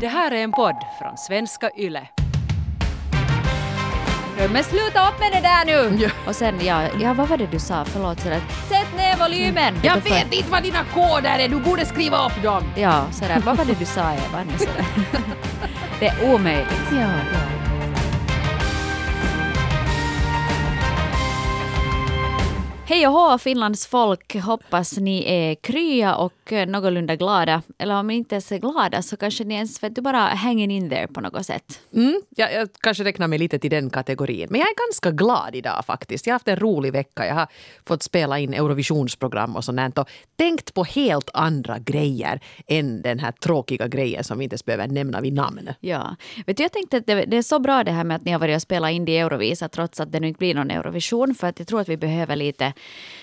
Det här är en podd från svenska YLE. Men sluta upp med det där nu! Ja. Och sen, ja, ja, vad var det du sa? Förlåt. Sådär. Sätt ner volymen! Jag För- vet inte vad dina koder är, du borde skriva upp dem! Ja, sådär. Vad var det du sa Eva? Nu, sådär. Det är omöjligt. Ja, ja. Hej och hå Finlands folk! Hoppas ni är krya och någorlunda glada. Eller om ni inte ens är glada så kanske ni ens vet du, bara hanging in there på något sätt. Mm, jag, jag kanske räknar mig lite till den kategorin. Men jag är ganska glad idag faktiskt. Jag har haft en rolig vecka. Jag har fått spela in Eurovisionsprogram och sånt och tänkt på helt andra grejer än den här tråkiga grejen som vi inte ens behöver nämna vid namn. Ja. Vet du, jag tänkte att det, det är så bra det här med att ni har varit och spelat in i Eurovisa trots att det nu inte blir någon Eurovision. För att jag tror att vi behöver lite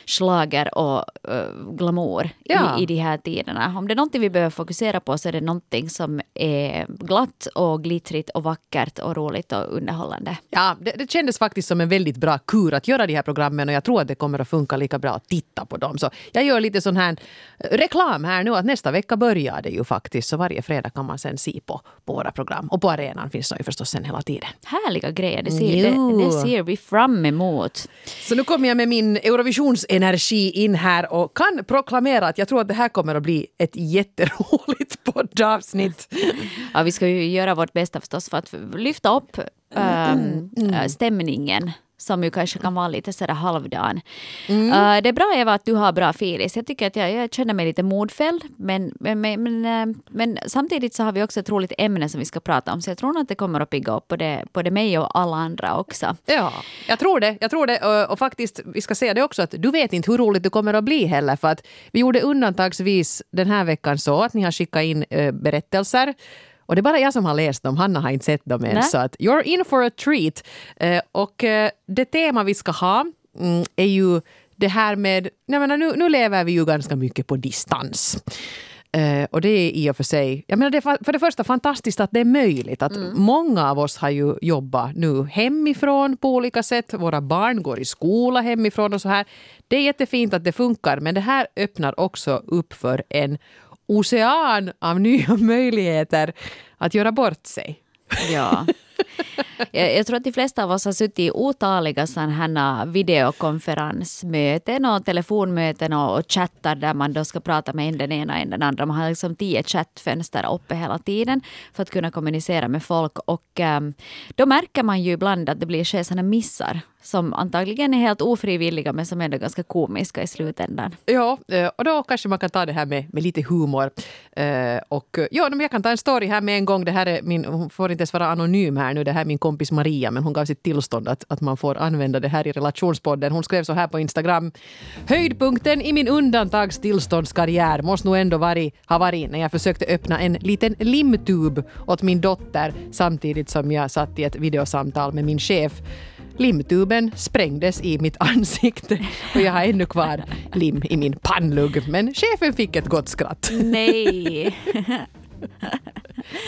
slager och uh, glamour Ja. i, i de här tiderna. Om det är någonting vi behöver fokusera på så är det någonting som är glatt och glittrigt och vackert och roligt och underhållande. Ja, det, det kändes faktiskt som en väldigt bra kur att göra de här programmen och jag tror att det kommer att funka lika bra att titta på dem. Så jag gör lite sån här eh, reklam här nu att nästa vecka börjar det ju faktiskt. Så varje fredag kan man sen se på, på våra program. Och på arenan finns de ju förstås sen hela tiden. Härliga grejer, det ser, det, det ser vi fram emot. Så nu kommer jag med min Eurovisionsenergi in här och kan proklamera att jag tror att det här kommer att bli ett jätteroligt poddavsnitt. Ja, vi ska ju göra vårt bästa förstås för att lyfta upp Mm, ähm, äh, stämningen som ju kanske kan vara lite sådär halvdan. Mm. Äh, det är bra Eva att du har bra filis. Jag tycker att jag, jag känner mig lite modfälld. Men, men, men, men, äh, men samtidigt så har vi också ett roligt ämne som vi ska prata om. Så jag tror nog att det kommer att pigga upp både, både mig och alla andra också. Ja, jag tror det. Jag tror det. Och, och faktiskt, vi ska säga det också att du vet inte hur roligt det kommer att bli heller. För att vi gjorde undantagsvis den här veckan så att ni har skickat in eh, berättelser. Och det är bara jag som har läst dem. Hanna har inte sett dem än. Nej. Så att you're in for a treat. Eh, och eh, det tema vi ska ha mm, är ju det här med... Jag menar, nu, nu lever vi ju ganska mycket på distans. Eh, och det är i och för sig, jag menar det är för det första fantastiskt att det är möjligt. Att Många av oss har ju jobbat nu hemifrån på olika sätt. Våra barn går i skola hemifrån och så här. Det är jättefint att det funkar men det här öppnar också upp för en ocean av nya möjligheter att göra bort sig. Ja. Jag, jag tror att de flesta av oss har suttit i otaliga sådana videokonferensmöten och telefonmöten och, och chattar där man då ska prata med en den ena och en den andra. Man har liksom tio chattfönster uppe hela tiden för att kunna kommunicera med folk. Och ehm, då märker man ju ibland att det blir sådana missar som antagligen är helt ofrivilliga men som ändå är ganska komiska i slutändan. Ja, eh, och då kanske man kan ta det här med, med lite humor. Eh, och eh, ja, men jag kan ta en story här med en gång. Det här är min, hon får inte ens vara anonym här nu. Det här är min kompis Maria, men hon gav sitt tillstånd att, att man får använda det här i relationspodden. Hon skrev så här på Instagram. Höjdpunkten i min undantagstillståndskarriär måste nog ändå varit, ha varit när jag försökte öppna en liten limtub åt min dotter samtidigt som jag satt i ett videosamtal med min chef. Limtuben sprängdes i mitt ansikte och jag har ännu kvar lim i min pannlugg. Men chefen fick ett gott skratt. Nej!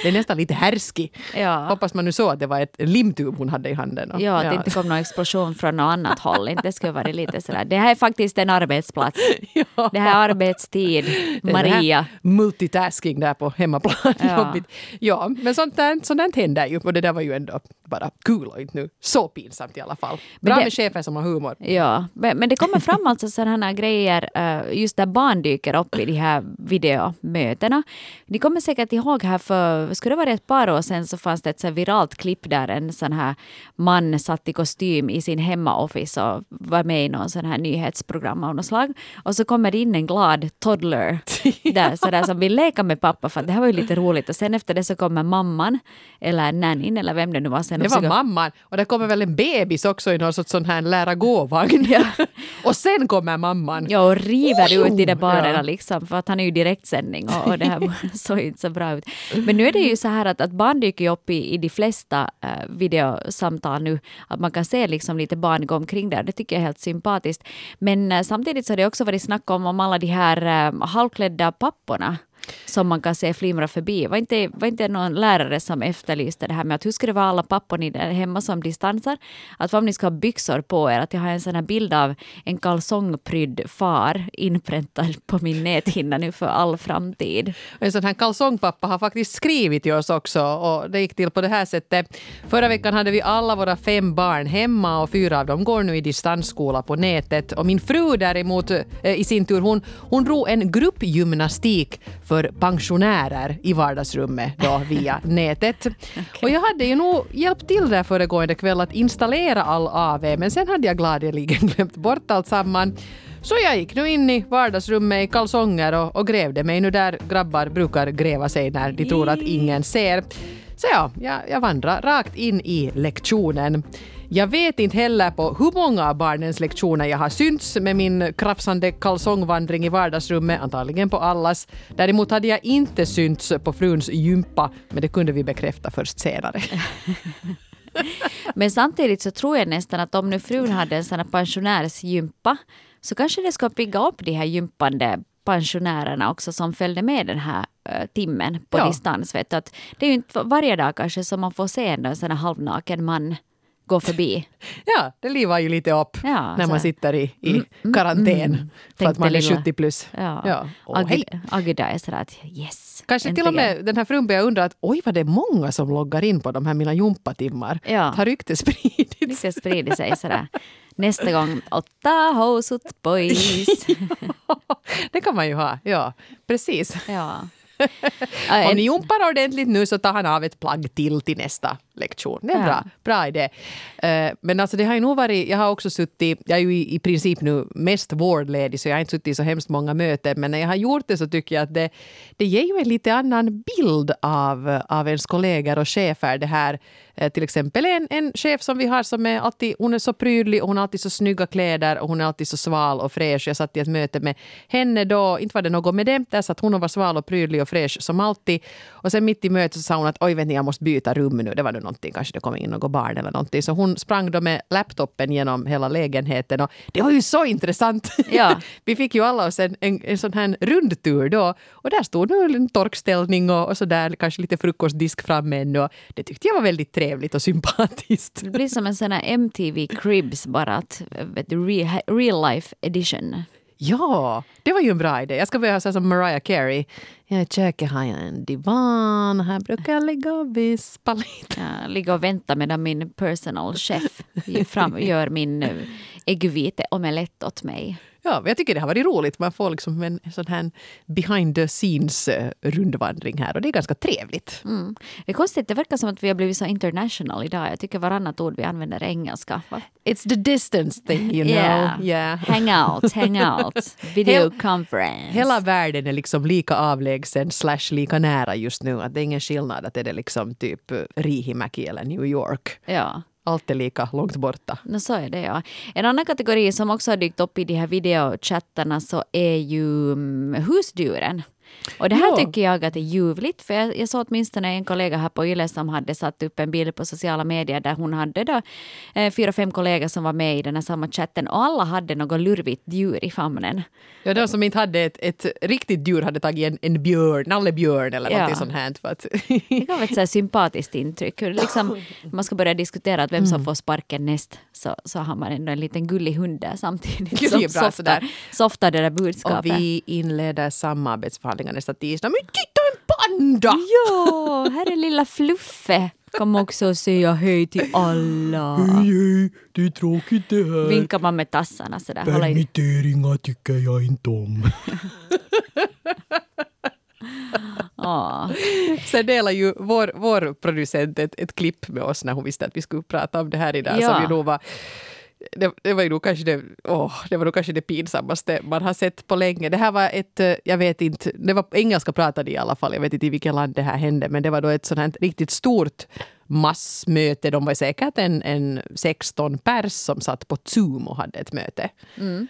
Det är nästan lite härskig. Ja. Hoppas man nu så att det var ett limtub hon hade i handen. Och- Ja, att det inte kom någon explosion från något annat håll. Det skulle vara lite sådär. Det här är faktiskt en arbetsplats. Ja. Det här är arbetstid. Det det här Maria. Multitasking där på hemmaplan. Ja. Jobbigt. ja, men sånt där, sånt där händer ju. Och det där var ju ändå bara kul och inte nu så pinsamt i alla fall. Bra det- med chefer som har humor. Ja, men men det kommer fram alltså sådana grejer eh, just där barn dyker upp i de här videomötena. Ni kommer säkert ihåg här för, skulle det vara ett par år sedan så fanns det ett så viralt klipp där en sån här man satt i kostym i sin hemmaoffice och var med i någon sån här nyhetsprogram av något slag. Och så kommer det in en glad toddler där, så där som vill leka med pappa för det här var ju lite roligt. Och sen efter det så kommer mamman eller nannyn eller vem det nu var sen. Det var försöker- mamman. Och det kommer väl en bebis också i någon sorts sån här lära gå-vagn. och sen kommer mamman. Ja, och river ut i det barnen Ja. liksom, för att han är ju direktsändning och, och det här såg inte så bra ut. Men nu är det ju så här att, att barn dyker upp i, i de flesta eh, videosamtal nu, att man kan se liksom lite barn gå omkring där. Det tycker jag är helt sympatiskt. Men eh, samtidigt så har det också varit snack om, om alla de här eh, halvklädda papporna som man kan se flimra förbi. Var inte, var inte någon lärare som efterlyste det här med att hur ska det vara alla pappor ni där hemma som distansar? Att om ni ska ha byxor på er, att jag har en sån här bild av en kalsongprydd far inpräntad på min näthinna nu för all framtid. En sån här kalsongpappa har faktiskt skrivit till oss också och det gick till på det här sättet. Förra veckan hade vi alla våra fem barn hemma och fyra av dem går nu i distansskola på nätet. Och min fru däremot eh, i sin tur, hon, hon drog en gruppgymnastik för pensionärer i vardagsrummet då via nätet. okay. Och jag hade ju nog hjälpt till där föregående kväll att installera all AV men sen hade jag gladeligen glömt bort allt samman. Så jag gick nu in i vardagsrummet i kalsonger och, och grävde mig nu där grabbar brukar gräva sig när de tror att ingen ser. Så ja, jag, jag vandrar rakt in i lektionen. Jag vet inte heller på hur många av barnens lektioner jag har synts med min krafsande kalsongvandring i vardagsrummet, antagligen på allas. Däremot hade jag inte synts på fruns gympa, men det kunde vi bekräfta först senare. men samtidigt så tror jag nästan att om nu frun hade en sån här pensionärsgympa så kanske det ska pigga upp de här gympande pensionärerna också som följde med den här uh, timmen på ja. distans. Vet du, att det är ju inte varje dag kanske som man får se en sån här halvnaken man gå förbi. Ja, det livar ju lite upp ja, när man sitter i, i mm, mm karantän mm, för att man är 70 plus. Ja. Ja. Oh, Ag Agda är sådär att yes. Kanske äntligen. till och med den här frun börjar undra att oj vad det är många som loggar in på de här mina jumpatimmar. Ja. Har ryktet spridits? Ryktet sprider sig sådär. Nästa gång, åtta housut boys. det kan man ju ha, ja precis. Ja. Om ni jumpar ordentligt nu så tar han av ett plagg till till nästa lektion. Det är en bra, bra idé. Uh, men alltså det har ju nog varit, jag har också suttit, jag är ju i, i princip nu mest vårdledig så jag har inte suttit i så hemskt många möten men när jag har gjort det så tycker jag att det, det ger ju en lite annan bild av, av ens kollegor och chefer. Det här uh, till exempel en, en chef som vi har som är alltid, hon är så prydlig och hon har alltid så snygga kläder och hon är alltid så sval och fräsch. Jag satt i ett möte med henne då, inte var det något med det, där satt hon och var sval och prydlig och fräsch som alltid. Och sen mitt i mötet så sa hon att oj ni jag måste byta rum nu, det var någonting, kanske det kom in något barn eller någonting. Så hon sprang då med laptopen genom hela lägenheten och det var ju så intressant. Ja. Vi fick ju alla oss en, en, en sån här rundtur då och där stod nu en torkställning och, och så där kanske lite frukostdisk framme ännu och det tyckte jag var väldigt trevligt och sympatiskt. Det blir som en sån här MTV Cribs bara att, vet du, real, real life edition. Ja, det var ju en bra idé. Jag ska börja säga som Mariah Carey. Ja, I köket har jag en divan. Här brukar jag ligga och vispa lite. Ja, ligga och vänta medan min personal chef gör min eh, äggvite omelett åt mig. Ja, jag tycker det har varit roligt. Man får liksom en sån här behind the scenes eh, här och det är ganska trevligt. Mm. Det är konstigt, det verkar som att vi har blivit så international idag. Jag tycker varannat ord vi använder är engelska. It's the distance thing you know. Yeah. yeah. Hang out, hang out, video conference. Hela världen är liksom lika avlägsen slash lika nära just nu. Att det är ingen skillnad att det är liksom typ Rihimäki eller New York. Ja. Allt är lika långt borta. No, så är det ja. En annan kategori som också har dykt upp i de här videochattarna så är ju mm, husdjuren. Och det här ja. tycker jag att är ljuvligt, för jag, jag såg åtminstone en kollega här på Yle som hade satt upp en bild på sociala medier där hon hade då eh, fyra, fem kollegor som var med i den här samma chatten och alla hade något lurvigt djur i famnen. Ja, de som inte hade ett, ett riktigt djur hade tagit en, en björn, nallebjörn eller ja. något sånt här. För att det vara ett så sympatiskt intryck. Liksom, man ska börja diskutera att vem som mm. får sparken näst så, så har man ändå en liten gullig hund där samtidigt. Gud, som bra, softar, softar det där budskapet. Och vi inleder samarbetsförhandlingar nästa tisdag. Men titta en panda! Ja, här är lilla Fluffe. Kom också och säga hej till alla. Hej, hej, det är tråkigt det här. Vinkar man med tassarna sådär. Permitteringar tycker jag inte om. Oh. Sen delar ju vår, vår producent ett, ett klipp med oss när hon visste att vi skulle prata om det här idag. Ja. Som ju nog var det, det, var ju nog kanske det, åh, det var nog kanske det pinsammaste man har sett på länge. Det här var ett, eh, jag vet inte, det var engelska pratade i alla fall, jag vet inte i vilket land det här hände, men det var då ett sånt här riktigt stort massmöte. De var säkert en, en 16 pers som satt på Zoom och hade ett möte. Mm.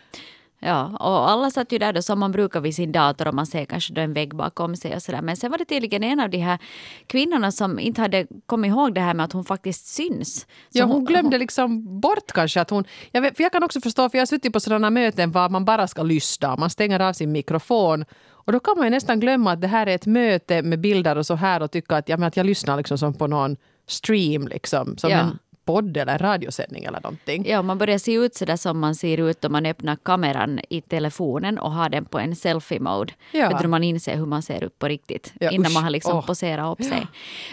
Ja, och alla satt ju där då som man brukar vid sin dator och man ser kanske då en vägg bakom sig och sådär. Men sen var det tydligen en av de här kvinnorna som inte hade kommit ihåg det här med att hon faktiskt syns. Så ja, hon glömde liksom bort kanske att hon... Jag, vet, för jag kan också förstå, för jag har suttit på sådana möten var man bara ska lyssna. Man stänger av sin mikrofon Och då kan man ju nästan glömma att det här är ett möte med bilder och så här och tycka att, ja, men att jag lyssnar liksom som på någon stream, liksom, som Ja. en podd eller radiosändning eller någonting. Ja, man börjar se ut så där som man ser ut om man öppnar kameran i telefonen och har den på en selfie-mode. Ja. Du, man inser hur man ser ut på riktigt Ja, innan usch, man har liksom åh. poserat upp sig.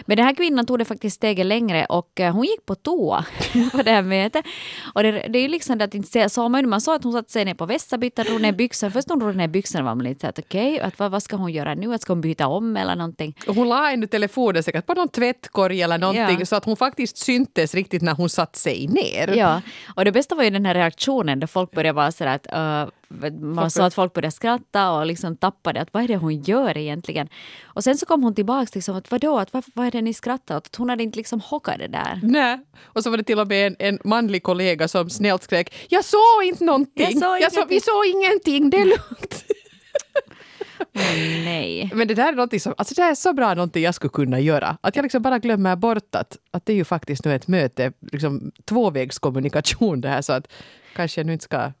Men den här kvinnan tog det faktiskt steget längre och eh, hon gick på toa på det här mötet. Och det, det är ju liksom det att inte såg man, man såg att hon satte sig ner på vässabyttan, drog ner byxorna. Först när hon drog ner byxorna var man lite så att okej, att vad, vad ska hon göra nu? Att ska hon byta om eller någonting? Hon la ändå telefonen säkert på någon tvättkorg eller någonting Ja. så att hon faktiskt syntes riktigt när hon satt sig ner. Ja, och det bästa var ju den här reaktionen där folk började vara sådär att uh, man såg att folk började skratta och liksom tappade att vad är det hon gör egentligen? Och sen så kom hon tillbaks liksom att vadå, att vad, vad är det ni skrattar åt? Att hon hade inte liksom hockat det där. Nej. Och så var det till och med en, en manlig kollega som snällt skrek Jag såg inte någonting. Jag såg Jag såg, vi såg ingenting, det är lugnt. Nej. Men det där är någonting som, alltså det är så bra någonting jag skulle kunna göra. Att jag liksom bara glömmer bort att, att det är ju faktiskt nu ett möte, liksom tvåvägskommunikation det här så att kanske jag nu inte ska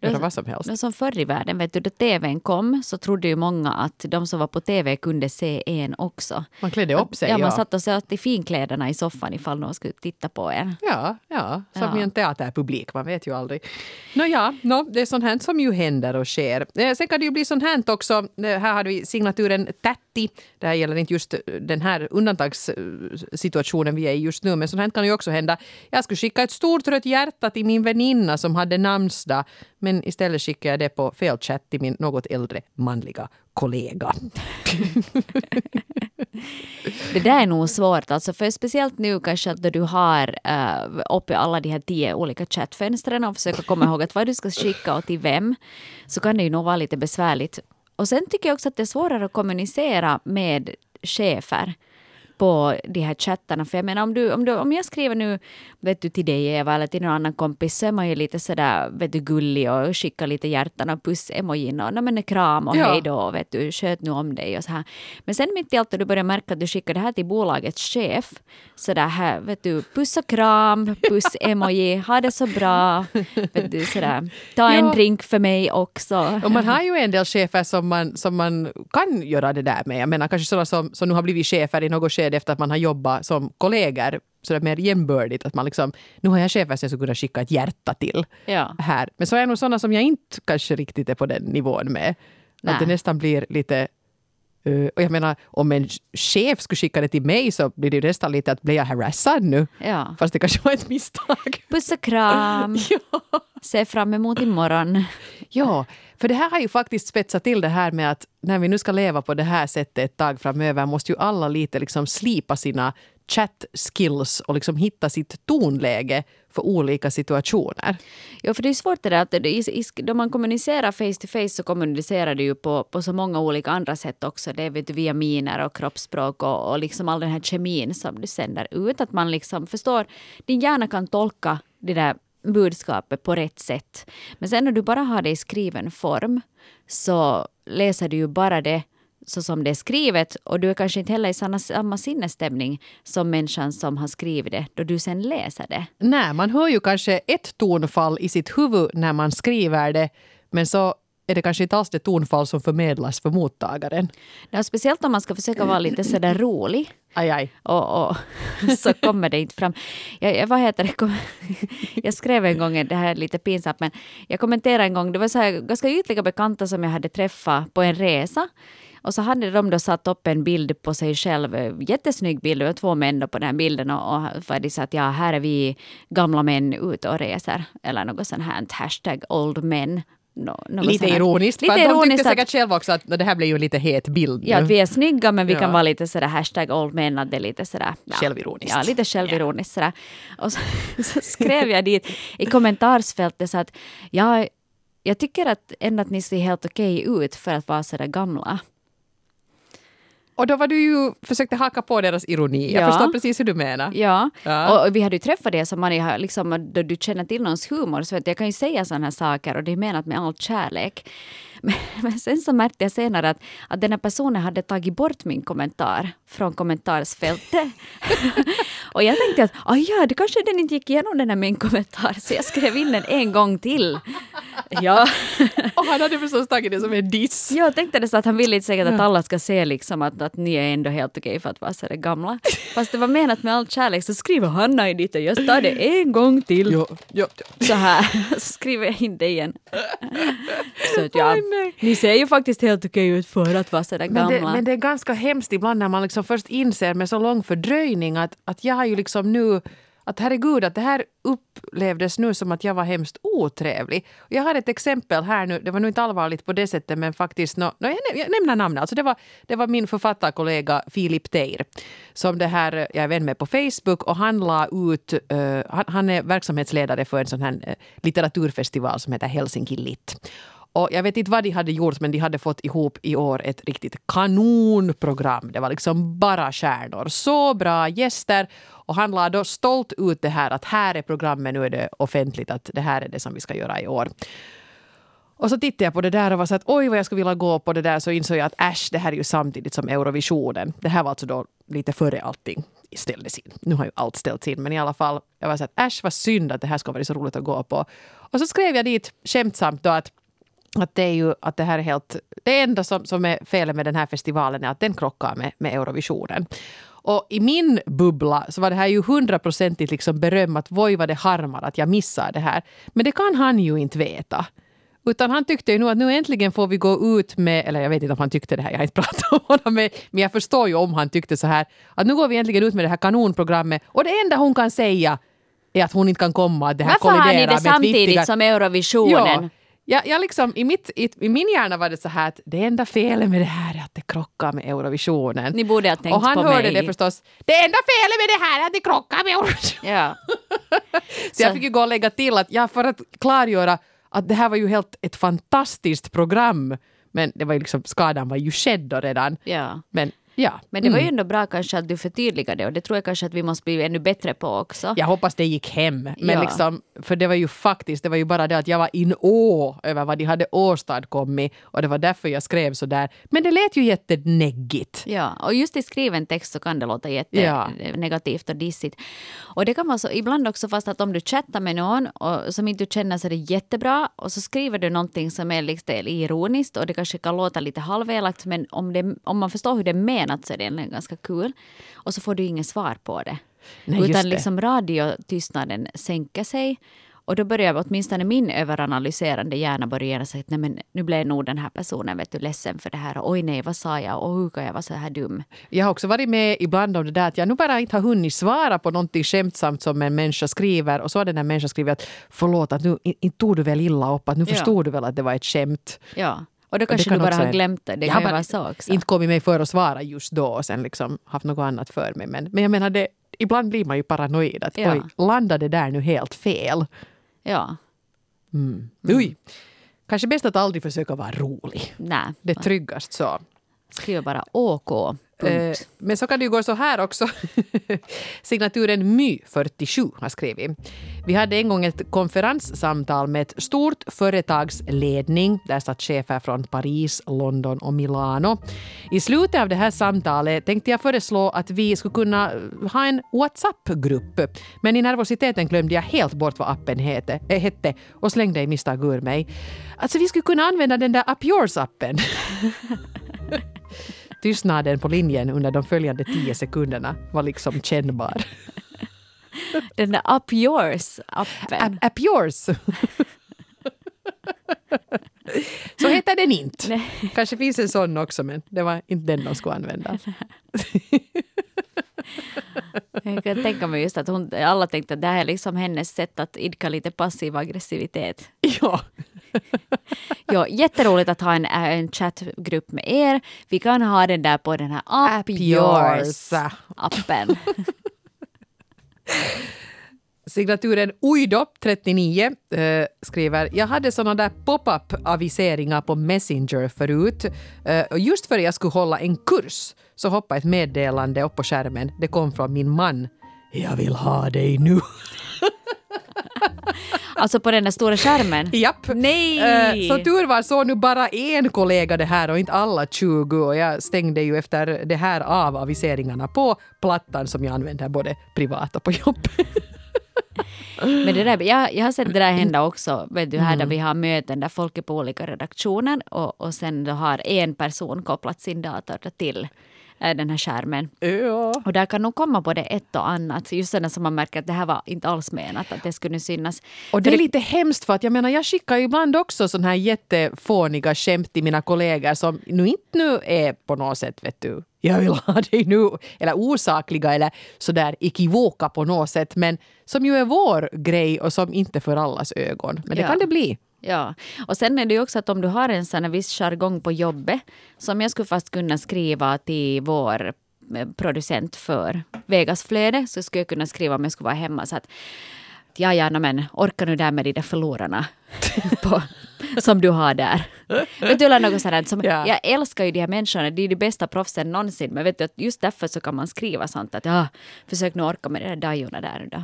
göra vad som helst. Men som förr i världen, vet du, då tvn kom så trodde ju många att de som var på tv kunde se en också. Man klädde upp sig. ja, man satt och satt i finkläderna i soffan ifall någon skulle titta på en. Ja, ja, som Ja. i en teaterpublik, man vet ju aldrig. Nåja, no, det är sånt här som ju händer och sker. Eh, Sen kan det ju bli sånt här också. Eh, Här har vi signaturen Tätti. Det här gäller inte just den här undantagssituationen vi är i just nu, men sånt här kan ju också hända. Jag skulle skicka ett stort rött hjärta till min väninna som hade namnsdag, men istället skickar jag det på fel chatt till min något äldre manliga kollega. Det där är nog svårt, alltså för speciellt nu kanske att du har uh, uppe alla de här tio olika chattfönstren och försöka komma ihåg att vad du ska skicka och till vem, så kan det ju nog vara lite besvärligt. Och sen tycker jag också att det är svårare att kommunicera med chefer på de här chattarna. För jag menar om, du, om, du, om jag skriver nu vet du, till dig Eva eller till någon annan kompis så är man ju lite sådär vet du, gullig och skickar lite hjärtan och puss-emojin och "Nå, men kram och Ja. hej då och vet du, sköt nu om dig och så här. Men sen mitt i allt när du börjar märka att du skickar det här till bolagets chef så där här, vet du, puss och kram, puss-emoji, ha det så bra, vet du, sådär, ta en Ja. drink för mig också. Och man har ju en del chefer som man, som man kan göra det där med. Jag menar kanske sådana som, som nu har blivit chefer i något skede efter att man har jobbat som kollegor sådär mer jämbördigt. Att man liksom, nu har jag chefer som jag skulle kunna skicka ett hjärta till Ja. här. Men så är det nog sådana som jag inte kanske riktigt är på den nivån med. Nej. Att det nästan blir lite och jag menar, om en chef skulle skicka det till mig så blir det ju nästan lite att blir jag harassad nu? Ja. Fast det kanske var ett misstag. Puss och kram, se fram emot imorgon. Ja, för det här har ju faktiskt spetsat till det här med att när vi nu ska leva på det här sättet ett tag framöver måste ju alla lite liksom slipa sina chat skills och liksom hitta sitt tonläge för olika situationer. Ja, för det är svårt det där att det, i- i- då man kommunicerar face to face så kommunicerar du ju på, på så många olika andra sätt också. Det är vet du, via miner och kroppsspråk och, och liksom all den här kemin som du sänder ut. Att man liksom förstår, din hjärna kan tolka det där budskapet på rätt sätt. Men sen när du bara har det i skriven form så läser du ju bara det så som det är skrivet och du är kanske inte heller i samma, samma sinnesstämning som människan som har skrivit det då du sen läser det. Nej, man hör ju kanske ett tonfall i sitt huvud när man skriver det men så är det kanske inte alls det tonfall som förmedlas för mottagaren. Ja, speciellt om man ska försöka vara lite sådär rolig. Aj, aj. Och, och så kommer det inte fram. Jag, jag, vad heter det? Jag skrev en gång, det här är lite pinsamt, men jag kommenterade en gång, det var så här ganska ytliga bekanta som jag hade träffat på en resa. Och så hade de då satt upp en bild på sig själv, jättesnygg bild, det var två män då på den här bilden och, och för de sa att ja, här är vi gamla män ute och reser. Eller något sånt här, hashtag old men. Något Lite sånt här. ironiskt, Lite de ironiskt tyckte att- säkert själva också att "Nå, det här blir ju en lite het bild nu. Ja, att vi är snygga men vi Ja. kan vara lite sådär hashtag old men, att det är lite sådär... Ja, Självironiskt. Ja, lite självironiskt sådär. Och så, så skrev jag dit i kommentarsfältet så att ja, jag tycker att ändå att ni ser helt okej ut för att vara sådär gamla. Och då var du ju, försökte haka på deras ironi. Jag Ja. förstår precis hur du menar. Ja, Ja. Och, vi hade ju träffat det som man har, liksom, då du känner till någons humor. Så att jag kan ju säga sådana här saker och det är menat med all kärlek. Men, men sen så märkte jag senare att, att den här personen hade tagit bort min kommentar från kommentarsfältet. och jag tänkte att ah, ja, det kanske den inte gick igenom den här min kommentar så jag skrev in den en gång till. Ja. Och han hade förstås tagit det som en diss. Jag tänkte det så att han vill inte säkert att alla ska se liksom att, att ni är ändå helt okej för att vara så där gamla. Fast det var menat med all kärlek så skriver Hanna i dit och jag tar det en gång till. Jo, jo. Så här, så skriver jag in det igen. Så att ja, Oj, nej. ni ser ju faktiskt helt okej ut för att vara så där Men gamla. det, men det är ganska hemskt ibland när man liksom först inser med så lång fördröjning att, att jag har ju liksom nu att herregud, att det här upplevdes nu som att jag var hemskt otrevlig. Jag har ett exempel här nu, det var nu inte allvarligt på det sättet men faktiskt, no, no, jag, näm- jag nämner namnet, alltså det var, det var min författarkollega Filip Teir som det här, jag är vän med på Facebook och han la ut, uh, han, han är verksamhetsledare för en sån här eh, litteraturfestival som heter Helsinki Lit. Och jag vet inte vad de hade gjort men de hade fått ihop i år ett riktigt kanonprogram. Det var liksom bara stjärnor. Så bra gäster. Och han la då stolt ut det här att här är programmet, nu är det offentligt att det här är det som vi ska göra i år. Och så tittade jag på det där och var så att oj vad jag skulle vilja gå på det där så insåg jag att äsch, det här är ju samtidigt som Eurovisionen. Det här var alltså då lite före allting ställdes in. Nu har ju allt ställts in men i alla fall, jag var så att äsch vad synd att det här ska vara så roligt att gå på. Och så skrev jag dit skämtsamt då att att det är ju att det här är helt... Det enda som, som är felet med den här festivalen är att den krockar med, med Eurovisionen. Och i min bubbla så var det här ju hundraprocentigt liksom beröm att voi vad det harmar att jag missar det här. Men det kan han ju inte veta. Utan han tyckte ju nu att nu äntligen får vi gå ut med, eller jag vet inte om han tyckte det här, jag har inte pratat om honom med, men jag förstår ju om han tyckte så här, att nu går vi äntligen ut med det här kanonprogrammet och det enda hon kan säga är att hon inte kan komma, att det här Varför har ni kolliderar det med samtidigt viktiga- som Eurovisionen? Ja, jag liksom, i, mitt, i, I min hjärna var det så här att det enda felet med det här är att det krockar med Eurovisionen. Ni borde ha tänkt och han på hörde mig. det förstås. Det enda felet med det här är att det krockar med Eurovisionen. Ja. Så jag Så- fick ju gå och lägga till att ja, för att klargöra att det här var ju helt ett fantastiskt program. Men det var ju liksom, skadan var ju skedd då redan. ja. Men ja. Men det var ju Mm. ändå bra kanske att du förtydligade och det tror jag kanske att vi måste bli ännu bättre på också. Jag hoppas det gick hem. Men Ja. liksom, för det var ju faktiskt, det var ju bara det att jag var in å över vad de hade åstadkommit och det var därför jag skrev så där. Men det lät ju jätteneggigt. Ja, och just i skriven text så kan det låta Ja. jättenegativt och dissigt. Och det kan vara så ibland också fast att om du chattar med någon och, som inte du känner så är det jättebra och så skriver du någonting som är liksom ironiskt och det kanske kan låta lite halvelakt men om, det, om man förstår hur det är menat så är det egentligen ganska kul. Och så får du inget svar på det. Nej, Utan det. liksom radiotystnaden sänker sig. Och då börjar åtminstone min överanalyserande hjärna börja säga att nej men nu blev nog den här personen vet du, ledsen för det här. Och oj nej, vad sa jag? Och hur kan jag vara så här dum? Jag har också varit med ibland om det där att jag nu bara inte har hunnit svara på någonting skämtsamt som en människa skriver och så har den här människan skrivit att förlåt att nu in- inte tog du väl illa upp att nu Ja. förstod du väl att det var ett skämt. Ja. Och då kanske kan du bara har glömt det. Det Jag kan har ju bara vara så också. Inte kommit mig för att svara just då och sen liksom haft något annat för mig. Men, men jag menar, det, ibland blir man ju paranoid. Att Ja. oj, landade det där nu helt fel? Ja. Mm. Oj. Kanske bäst att aldrig försöka vara rolig. Nej. Det är tryggast så. Skriver bara OK. Eh, Punkt. Men så kan det ju gå så här också. Signaturen My47 har skrivit. Vi hade en gång ett konferenssamtal med ett stort företags ledning. Där satt chefer från Paris, London och Milano. I slutet av det här samtalet tänkte jag föreslå att vi skulle kunna ha en WhatsApp-grupp. Men i nervositeten glömde jag helt bort vad appen hette, äh, eh, hette och slängde i misstag ur mig. Alltså vi skulle kunna använda den där Up Yours-appen. Tystnaden på linjen under de följande tio sekunderna var liksom kännbar. Den där Up Yours-appen. App, app yours! Så heter den inte. Kanske finns en sån också men det var inte den de skulle använda. Jag kan tänka mig just att hon, alla tänkte att det här är liksom hennes sätt att idka lite passiv aggressivitet. Ja. Ja, jätteroligt att ha en, äh, en chattgrupp med er. Vi kan ha den där på den här Up Yours. Yours-appen. Signaturen Uido, 39, eh, skriver Jag hade såna där pop-up aviseringar på Messenger förut. Eh, och just före jag skulle hålla en kurs så hoppade ett meddelande upp på skärmen. Det kom från min man. Jag vill ha dig nu. Alltså på den där stora skärmen. Japp. Nej! Eh, Så tur var så nu bara en kollega det här och inte alla 20 och jag stängde ju efter det här av aviseringarna på plattan som jag använder både privat och på jobb. Men det där, jag, jag har sett det där hända också, vet du, här där vi har möten där folk är på olika redaktioner och, och sen då har en person kopplat sin dator till den här skärmen. Ja. Och där kan nog komma både ett och annat. Just sådana som man märker att det här var inte alls menat att det skulle synas. Och det är lite hemskt för att jag menar jag skickar ibland också sådana här jättefåniga skämt till mina kollegor som nu inte nu är på något sätt vet du jag vill ha dig nu eller osakliga eller sådär ekivoka på något sätt men som ju är vår grej och som inte för allas ögon. Men det Ja. kan det bli. Ja, och sen är det ju också att om du har en sån här viss jargong på jobbet som jag skulle fast kunna skriva till vår eh, producent för Vegas flöde så skulle jag kunna skriva om jag skulle vara hemma så att ja, ja, no, men orkar nu där med de där förlorarna på, som du har där. Vet du, något sådant som, Ja. Jag älskar ju de här människorna, de är de bästa proffsen någonsin, men vet du, just därför så kan man skriva sånt att ja, försök nu orka med de där dajorna där nu då.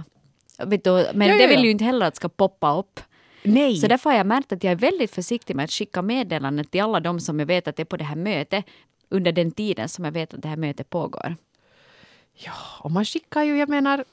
Vet du, men Ja, ja, det vill ju inte heller att ska poppa upp. Nej. Så därför har jag märkt att jag är väldigt försiktig med att skicka meddelanden till alla de som jag vet att är på det här mötet under den tiden som jag vet att det här mötet pågår. Ja, och man skickar ju, jag menar,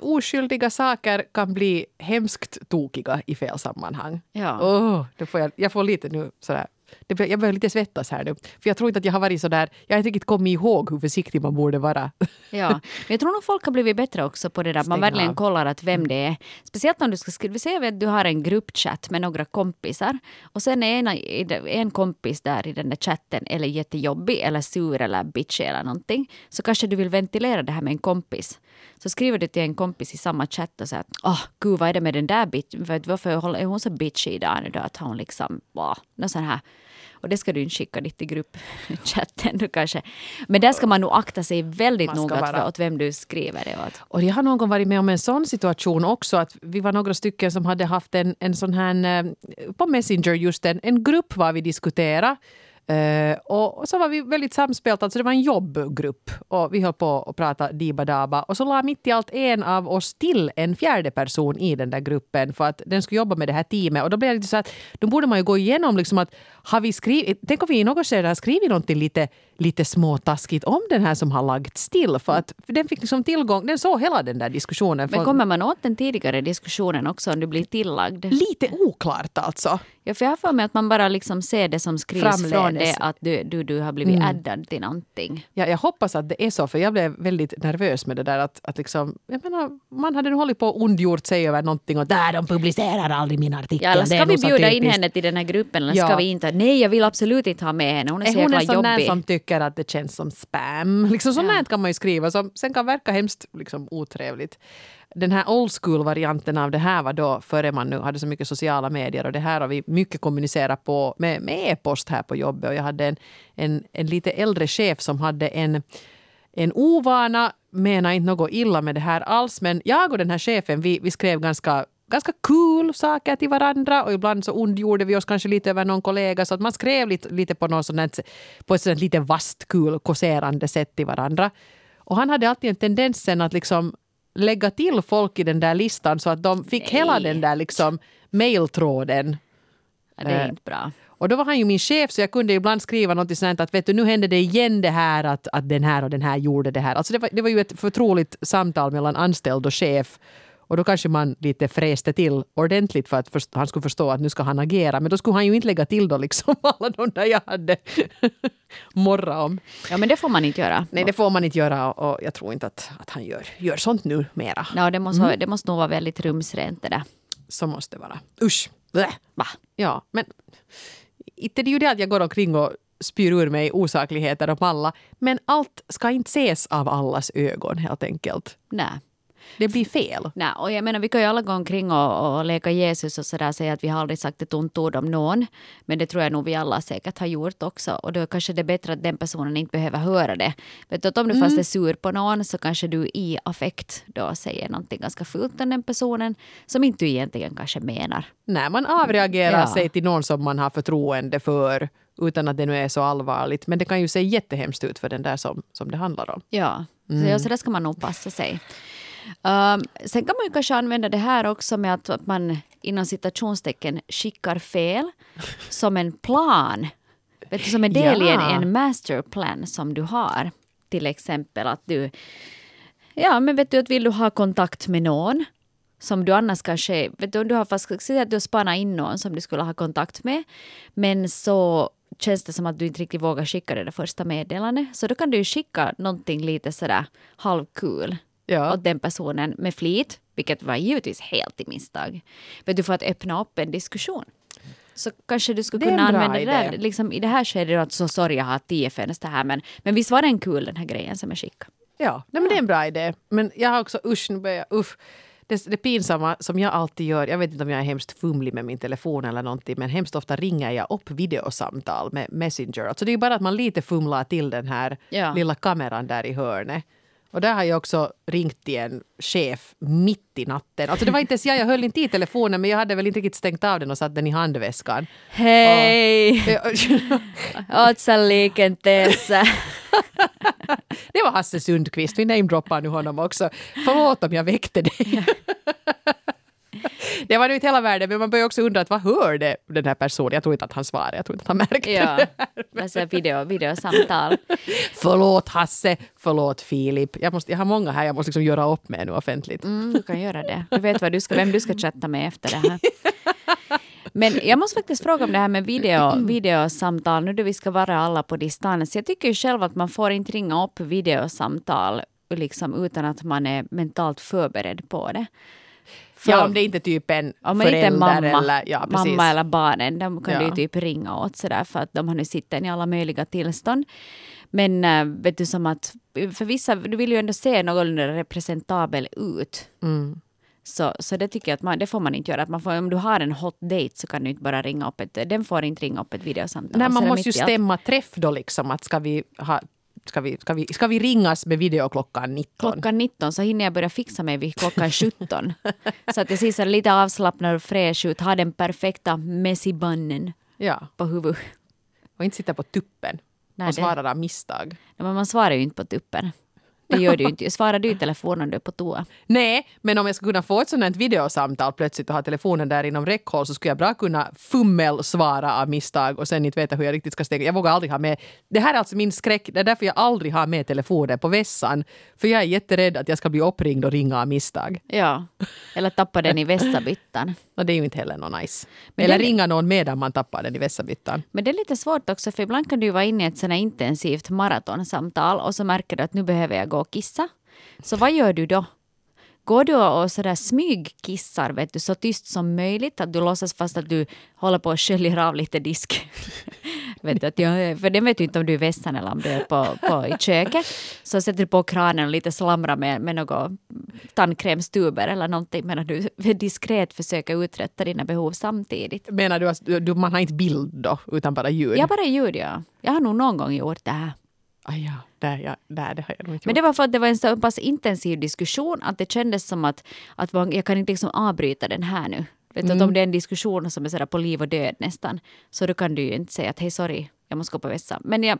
oskyldiga saker kan bli hemskt tokiga i fel sammanhang. Ja. Åh, det får jag, jag får lite nu sådär, det, jag börjar lite svettas här nu. För jag tror inte att jag har varit sådär, jag har inte riktigt kommit ihåg hur försiktig man borde vara. Ja, men jag tror nog folk har blivit bättre också på det där. Man verkligen av. kollar att vem det är. Speciellt om du ska skriva, säg att du har en gruppchatt med några kompisar och sen är en, en kompis där i den där chatten eller jättejobbig eller sur eller bitchig eller någonting. Så kanske du vill ventilera det här med en kompis. Så skriver du till en kompis i samma chatt och säger att åh gud vad är det med den där bitch, Vet du varför är hon så bitchig idag nu då att hon liksom, wow, något sånt här. Och det ska du inte skicka dit i gruppchatten du kanske. Men där ska man nog akta sig väldigt noga åt, vara- åt vem du skriver det åt. Och jag har någon gång varit med om en sån situation också, att vi var några stycken som hade haft en, en sån här, eh, på Messenger just en, en grupp var vi diskuterade. Eh, och, så var vi väldigt samspelta, alltså det var en jobbgrupp och vi höll på att prata diba-daba. Och så la mitt i allt en av oss till en fjärde person i den där gruppen för att den skulle jobba med det här teamet. Och då blev det lite så att då borde man ju gå igenom liksom att har vi skrivit, tänk om vi i något skede har skrivit någonting lite, lite småtaskigt om den här som har lagt still för att för den fick liksom tillgång, den såg hela den där diskussionen. Men från- kommer man åt den tidigare diskussionen också om du blir tillagd? Lite oklart alltså. Ja, för jag har för mig att man bara liksom ser det som skrivs från Framledes. det att du, du, du har blivit Mm. addad till någonting. Ja, jag hoppas att det är så, för jag blev väldigt nervös med det där att, att liksom, jag menar, man hade nu hållit på och ondgjort sig över någonting och där de publicerar aldrig min artikel. Ja, eller ska vi bjuda in henne till den här gruppen eller Ja. ska vi inte? Nej, jag vill absolut inte ha med henne. Hon är, Är så jäkla jobbig. Tycker att det känns som spam? Liksom sånt Ja. kan man ju skriva som sen kan verka hemskt liksom, otrevligt. Den här old school-varianten av det här var då före man nu hade så mycket sociala medier och det här har vi mycket kommunicerat på med, med e-post här på jobbet och jag hade en, en, en lite äldre chef som hade en en ovana, menar inte något illa med det här alls, men jag och den här chefen, vi, vi skrev ganska ganska cool saker till varandra och ibland så ondgjorde vi oss kanske lite över någon kollega så att man skrev lite, lite på, något sånt här, på ett sånt lite vasst, kul, kåserande sätt till varandra. Och han hade alltid en tendens sen att liksom lägga till folk i den där listan så att de fick Nej. hela den där liksom mailtråden. Ja, det är Eh, inte bra. Och då var han ju min chef så jag kunde ibland skriva något sånt att vet du nu hände det igen det här att, att den här och den här gjorde det här. Alltså det var, det var ju ett förtroligt samtal mellan anställd och chef. Och då kanske man lite fräste till ordentligt för att först, han skulle förstå att nu ska han agera. Men då skulle han ju inte lägga till då liksom alla de där jag hade morra om. Ja, men det får man inte göra. Nej, det får man inte göra och jag tror inte att, att han gör, gör sånt nu mera. Ja, det, måste, Mm. det måste nog vara väldigt rumsrent det där. Så måste det vara. Usch! Blä. Va? Ja, men inte det är ju det att jag går omkring och spyr ur mig osakligheter om alla. Men allt ska inte ses av allas ögon helt enkelt. Nej. Det blir fel. Nej, och jag menar, vi kan ju alla gå omkring och, och leka Jesus och sådär säga att vi har aldrig sagt ett ont ord om någon. Men det tror jag nog vi alla säkert har gjort också. Och då kanske det är bättre att den personen inte behöver höra det. Vet du, att om du fast är sur på någon så kanske du i affekt då säger någonting ganska fult om den personen som inte du egentligen kanske menar. När man avreagerar Ja. sig till någon som man har förtroende för utan att det nu är så allvarligt. Men det kan ju se jättehemskt ut för den där som, som det handlar om. Ja, så, ja, så där ska man nog passa sig. Um, sen kan man ju kanske använda det här också med att, att man inom citationstecken skickar fel som en plan. Vet du, som en del i en, Ja. en masterplan som du har. Till exempel att du, ja men vet du att vill du ha kontakt med någon som du annars kanske, vet du om du har fast, att du har spanat in någon som du skulle ha kontakt med, men så känns det som att du inte riktigt vågar skicka det där första meddelandet. Så då kan du skicka någonting lite sådär halvkul Ja. åt den personen med flit, vilket var givetvis helt i misstag. Vet du, för att öppna upp en diskussion. Så kanske du skulle är kunna använda det där, idé. liksom i det här skedet, att så sorry jag har tio fönster här, men, men visst var den kul den här grejen som jag skickade? Ja, nej, men det är en bra idé. Men jag har också, usch, nu börjar jag, usch. Det, det pinsamma som jag alltid gör, jag vet inte om jag är hemskt fumlig med min telefon eller någonting, men hemskt ofta ringer jag upp videosamtal med Messenger. Alltså det är bara att man lite fumlar till den här Ja. lilla kameran där i hörnet. Och där har jag också ringt till en chef mitt i natten. Alltså det var inte ens jag, jag höll inte i telefonen men jag hade väl inte riktigt stängt av den och satt den i handväskan. Hej! Otsaliikenteessä. Det var Hasse Sundqvist, vi namedroppar nu honom också. Förlåt om jag väckte dig. Det var nu inte hela världen, men man börjar också undra att vad hörde den här personen? Jag tror inte att han svarade, jag tror inte att han märkte Ja, det. alltså video, videosamtal. Förlåt Hasse, förlåt Filip. Jag, måste, jag har många här jag måste liksom göra upp med nu offentligt. Mm, du kan göra det. Du vet vad du ska, vem du ska chatta med efter det här. Men jag måste faktiskt fråga om det här med video, videosamtal, nu då vi ska vara alla på distans. Jag tycker ju själv att man får inte ringa upp videosamtal liksom, utan att man är mentalt förberedd på det. För- Ja, om det inte är typ en om man inte förälder mamma, eller... Ja, precis. mamma eller barnen, de kan Ja. du typ ringa åt sådär för att de har nu sitter i alla möjliga tillstånd. Men äh, vet du som att för vissa, du vill ju ändå se någorlunda representabel ut. Mm. Så, så det tycker jag att man, det får man inte göra. Att man får, om du har en hot date så kan du inte bara ringa upp ett, den får inte ringa upp ett videosamtal. Nej, man måste ju stämma träff då liksom att ska vi ha Ska vi, ska, vi, ska vi ringas med video klockan 19? Klockan 19 så hinner jag börja fixa mig vid klockan 17. så att jag ser så lite avslappnad och fräsch ut, har den perfekta messibannen Ja, på huvudet. och inte sitta på tuppen Nej, och svara av misstag. Ja, men man svarar ju inte på tuppen. Det gör du ju inte. Svarar du i telefon om du är på toa? Nej, men om jag skulle kunna få ett sånt här videosamtal plötsligt och ha telefonen där inom räckhåll så skulle jag bra kunna fummelsvara av misstag och sen inte veta hur jag riktigt ska stänga. Jag vågar aldrig ha med... Det här är alltså min skräck. Det är därför jag aldrig har med telefonen på vässan. För jag är jätterädd att jag ska bli uppringd och ringa av misstag. Ja. Eller tappa den i vässabyttan. Och det är ju inte heller något nice. Men Eller det- ringa någon medan man tappar den i vässabyttan. Men det är lite svårt också för ibland kan du vara inne i ett sånt intensivt maratonsamtal och så märker du att nu behöver jag gå och kissa. Så vad gör du då? Går du och sådär smygkissar vet du, så tyst som möjligt? Att du låtsas fast att du håller på och sköljer av lite disk. vet du, att jag, för den vet du inte om du är i vässan eller om du är på, på, i köket. Så sätter du på kranen och lite slamrar med, med något tandkrämstuber eller någonting medan du diskret försöker uträtta dina behov samtidigt. Menar du att du, man har inte bild då, utan bara ljud? Ja, bara ljud ja. Jag har nog någon gång gjort det här. Ah, ja, där, ja, där, det har jag nog inte Men det var för att det var en så pass intensiv diskussion att det kändes som att, att man, jag kan inte liksom avbryta den här nu. Vet du, att om det är en diskussion som är sådär på liv och död nästan, så då kan du ju inte säga att hej sorry, jag måste gå på vässa. Men jag,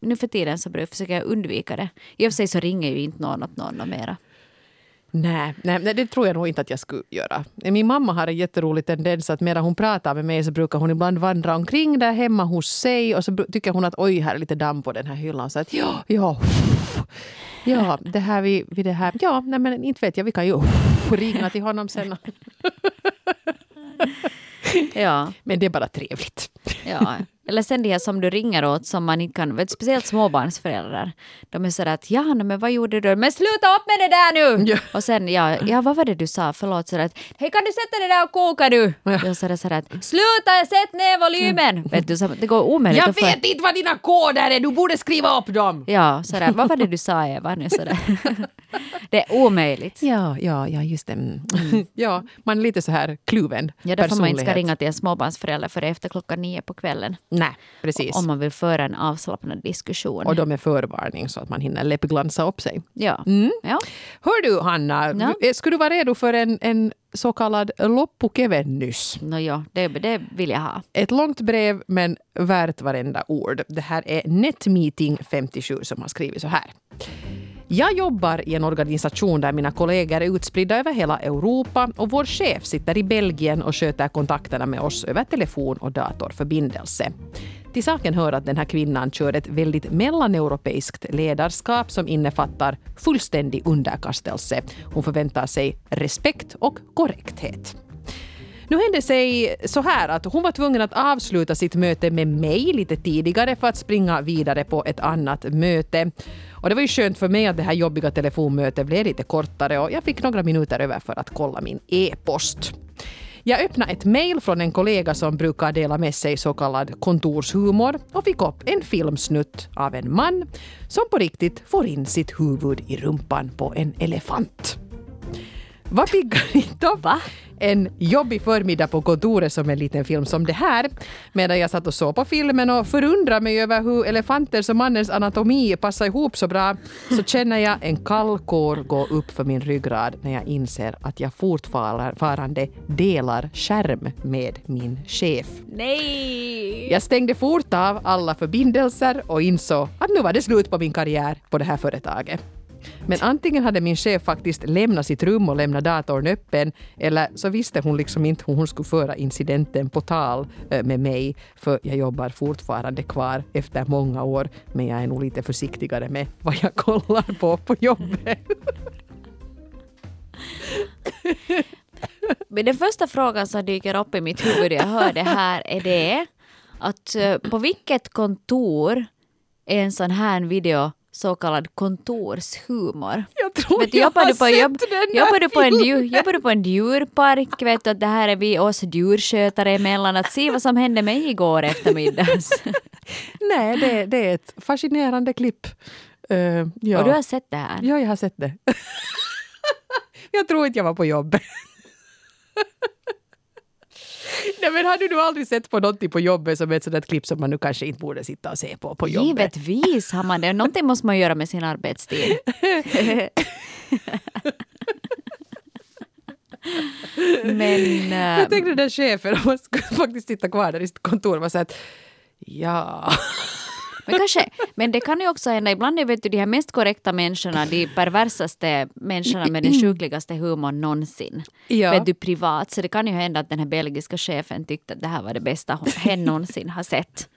nu för tiden så försöker jag undvika det. I och för sig så ringer ju inte någon åt någon mera. Nej, nej, nej, det tror jag nog inte att jag skulle göra. Min mamma har en jätterolig tendens att medan hon pratar med mig så brukar hon ibland vandra omkring där hemma hos sig och så tycker hon att oj, här är lite damm på den här hyllan. Så att ja, ja, ja, det här vi, vi det här, ja, nej men inte vet jag, vi kan ju ringa till honom sen. Ja, Men det är bara trevligt. ja. Eller sen här som du ringer åt som man inte kan, vet, speciellt småbarnsföräldrar. De är sådär att ja, men vad gjorde du? Men sluta upp med det där nu! Ja. Och sen ja, ja, vad var det du sa? Förlåt, sådär att hej kan du sätta det där och koka nu? Ja. Jag sådär, sådär att sluta, sätt ner volymen! Vet du, så, det går omöjligt Jag att vet inte vad dina koder är, du borde skriva upp dem! Ja, sådär, vad var det du sa Eva? Nu, sådär. det är omöjligt. Ja, ja, ja, just det. Mm. ja, man är lite så här kluven Ja, därför man inte ska ringa till en småbarnsförälder för efter klockan nio på kvällen. Nej, precis. Om man vill föra en avslappnad diskussion. Och de är förvarning så att man hinner läppglansa upp sig. Ja. Mm. ja. Hör du Hanna, Ja. eh, skulle du vara redo för en, en så kallad loppukevennys? No, ja, det, det vill jag ha. Ett långt brev men värt varenda ord. Det här är Netmeeting 57 som har skrivit så här. Jag jobbar i en organisation där mina kollegor är utspridda över hela Europa och vår chef sitter i Belgien och sköter kontakterna med oss över telefon och datorförbindelse. Till saken hör att den här kvinnan kör ett väldigt mellaneuropeiskt ledarskap som innefattar fullständig underkastelse. Hon förväntar sig respekt och korrekthet. Nu hände sig så här att hon var tvungen att avsluta sitt möte med mig lite tidigare för att springa vidare på ett annat möte. Och det var ju skönt för mig att det här jobbiga telefonmötet blev lite kortare och jag fick några minuter över för att kolla min e-post. Jag öppnade ett mejl från en kollega som brukar dela med sig så kallad kontorshumor och fick upp en filmsnutt av en man som på riktigt får in sitt huvud i rumpan på en elefant. Vad piggar inte upp en jobbig förmiddag på kontoret som en liten film som det här. Medan jag satt och såg på filmen och förundrade mig över hur elefanters och mannens anatomi passar ihop så bra så känner jag en kall kår gå upp för min ryggrad när jag inser att jag fortfarande delar skärm med min chef. Nej! Jag stängde fort av alla förbindelser och insåg att nu var det slut på min karriär på det här företaget. Men antingen hade min chef faktiskt lämnat sitt rum och lämnat datorn öppen eller så visste hon liksom inte hur hon skulle föra incidenten på tal eh, med mig för jag jobbar fortfarande kvar efter många år men jag är nog lite försiktigare med vad jag kollar på på jobbet. Men den första frågan som dyker upp i mitt huvud när jag hör det här är det att eh, på vilket kontor är en sån här video så kallad kontorshumor. Jag tror Vet jag har du på, sett jobb, den jobbar, du på en, djur, jobbar du på en djurpark? Vet du att det här är vi oss djurskötare emellan. Att se vad som hände mig igår eftermiddags. Nej, det, det är ett fascinerande klipp. Eh, ja. Och du har sett det här? Ja, jag har sett det. jag tror inte jag var på jobbet. Nej, men har du nu aldrig sett på någonting på jobbet som är ett sådant klipp som man nu kanske inte borde sitta och se på på jobbet? Givetvis har man det. Någonting måste man göra med sin arbetstid. Men... Jag äh, tänkte den där chefen, om man skulle faktiskt sitta kvar där i sitt kontor, var så att ja... Men, kanske, men det kan ju också hända, ibland är vet du, de här mest korrekta människorna de perversaste människorna med den sjukligaste humorn någonsin. Ja. Vet du, privat. Så det kan ju hända att den här belgiska chefen tyckte att det här var det bästa hon, hen någonsin har sett.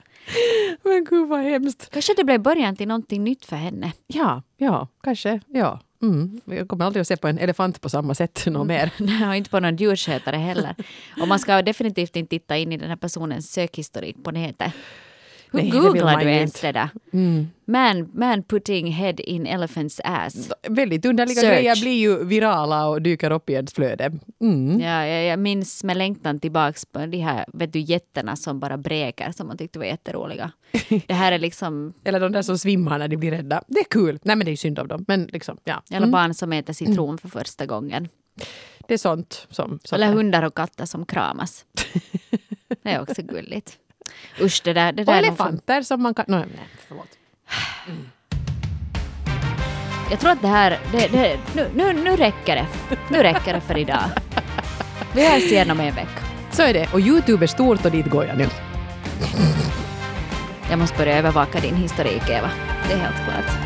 Men gud vad hemskt. Kanske det blev början till någonting nytt för henne. Ja, ja, kanske, ja. Mm. Jag kommer aldrig att se på en elefant på samma sätt något mer. Nej, och inte på någon djurskötare heller. Och man ska definitivt inte titta in i den här personens sökhistorik på nätet. Hur Nej, googlar du ens det där? Mm. Man, man putting head in elephant's ass. Väldigt underliga Search. grejer blir ju virala och dyker upp i ens flöde. Mm. Ja, jag, jag minns med längtan tillbaks på de här vet du, jätterna som bara bräker som man tyckte var jätteroliga. Det här är liksom, Eller de där som svimmar när de blir rädda. Det är kul. Nej men det är synd om dem. Men liksom, ja. eller Mm. barn som äter citron för första gången. Det är sånt som... som Eller hundar och katter som kramas. Det är också gulligt. Usch, det där... Det Och där för- elefanter som man kan... Nej, nej förlåt. Jag tror att det här... Det, det, nu, nu, nu räcker det. Nu räcker det för idag. Vi hörs igen om en vecka. Så är det. Och Youtube är stort och dit går jag nu. Jag måste börja övervaka din historik, Eva. Det är helt klart.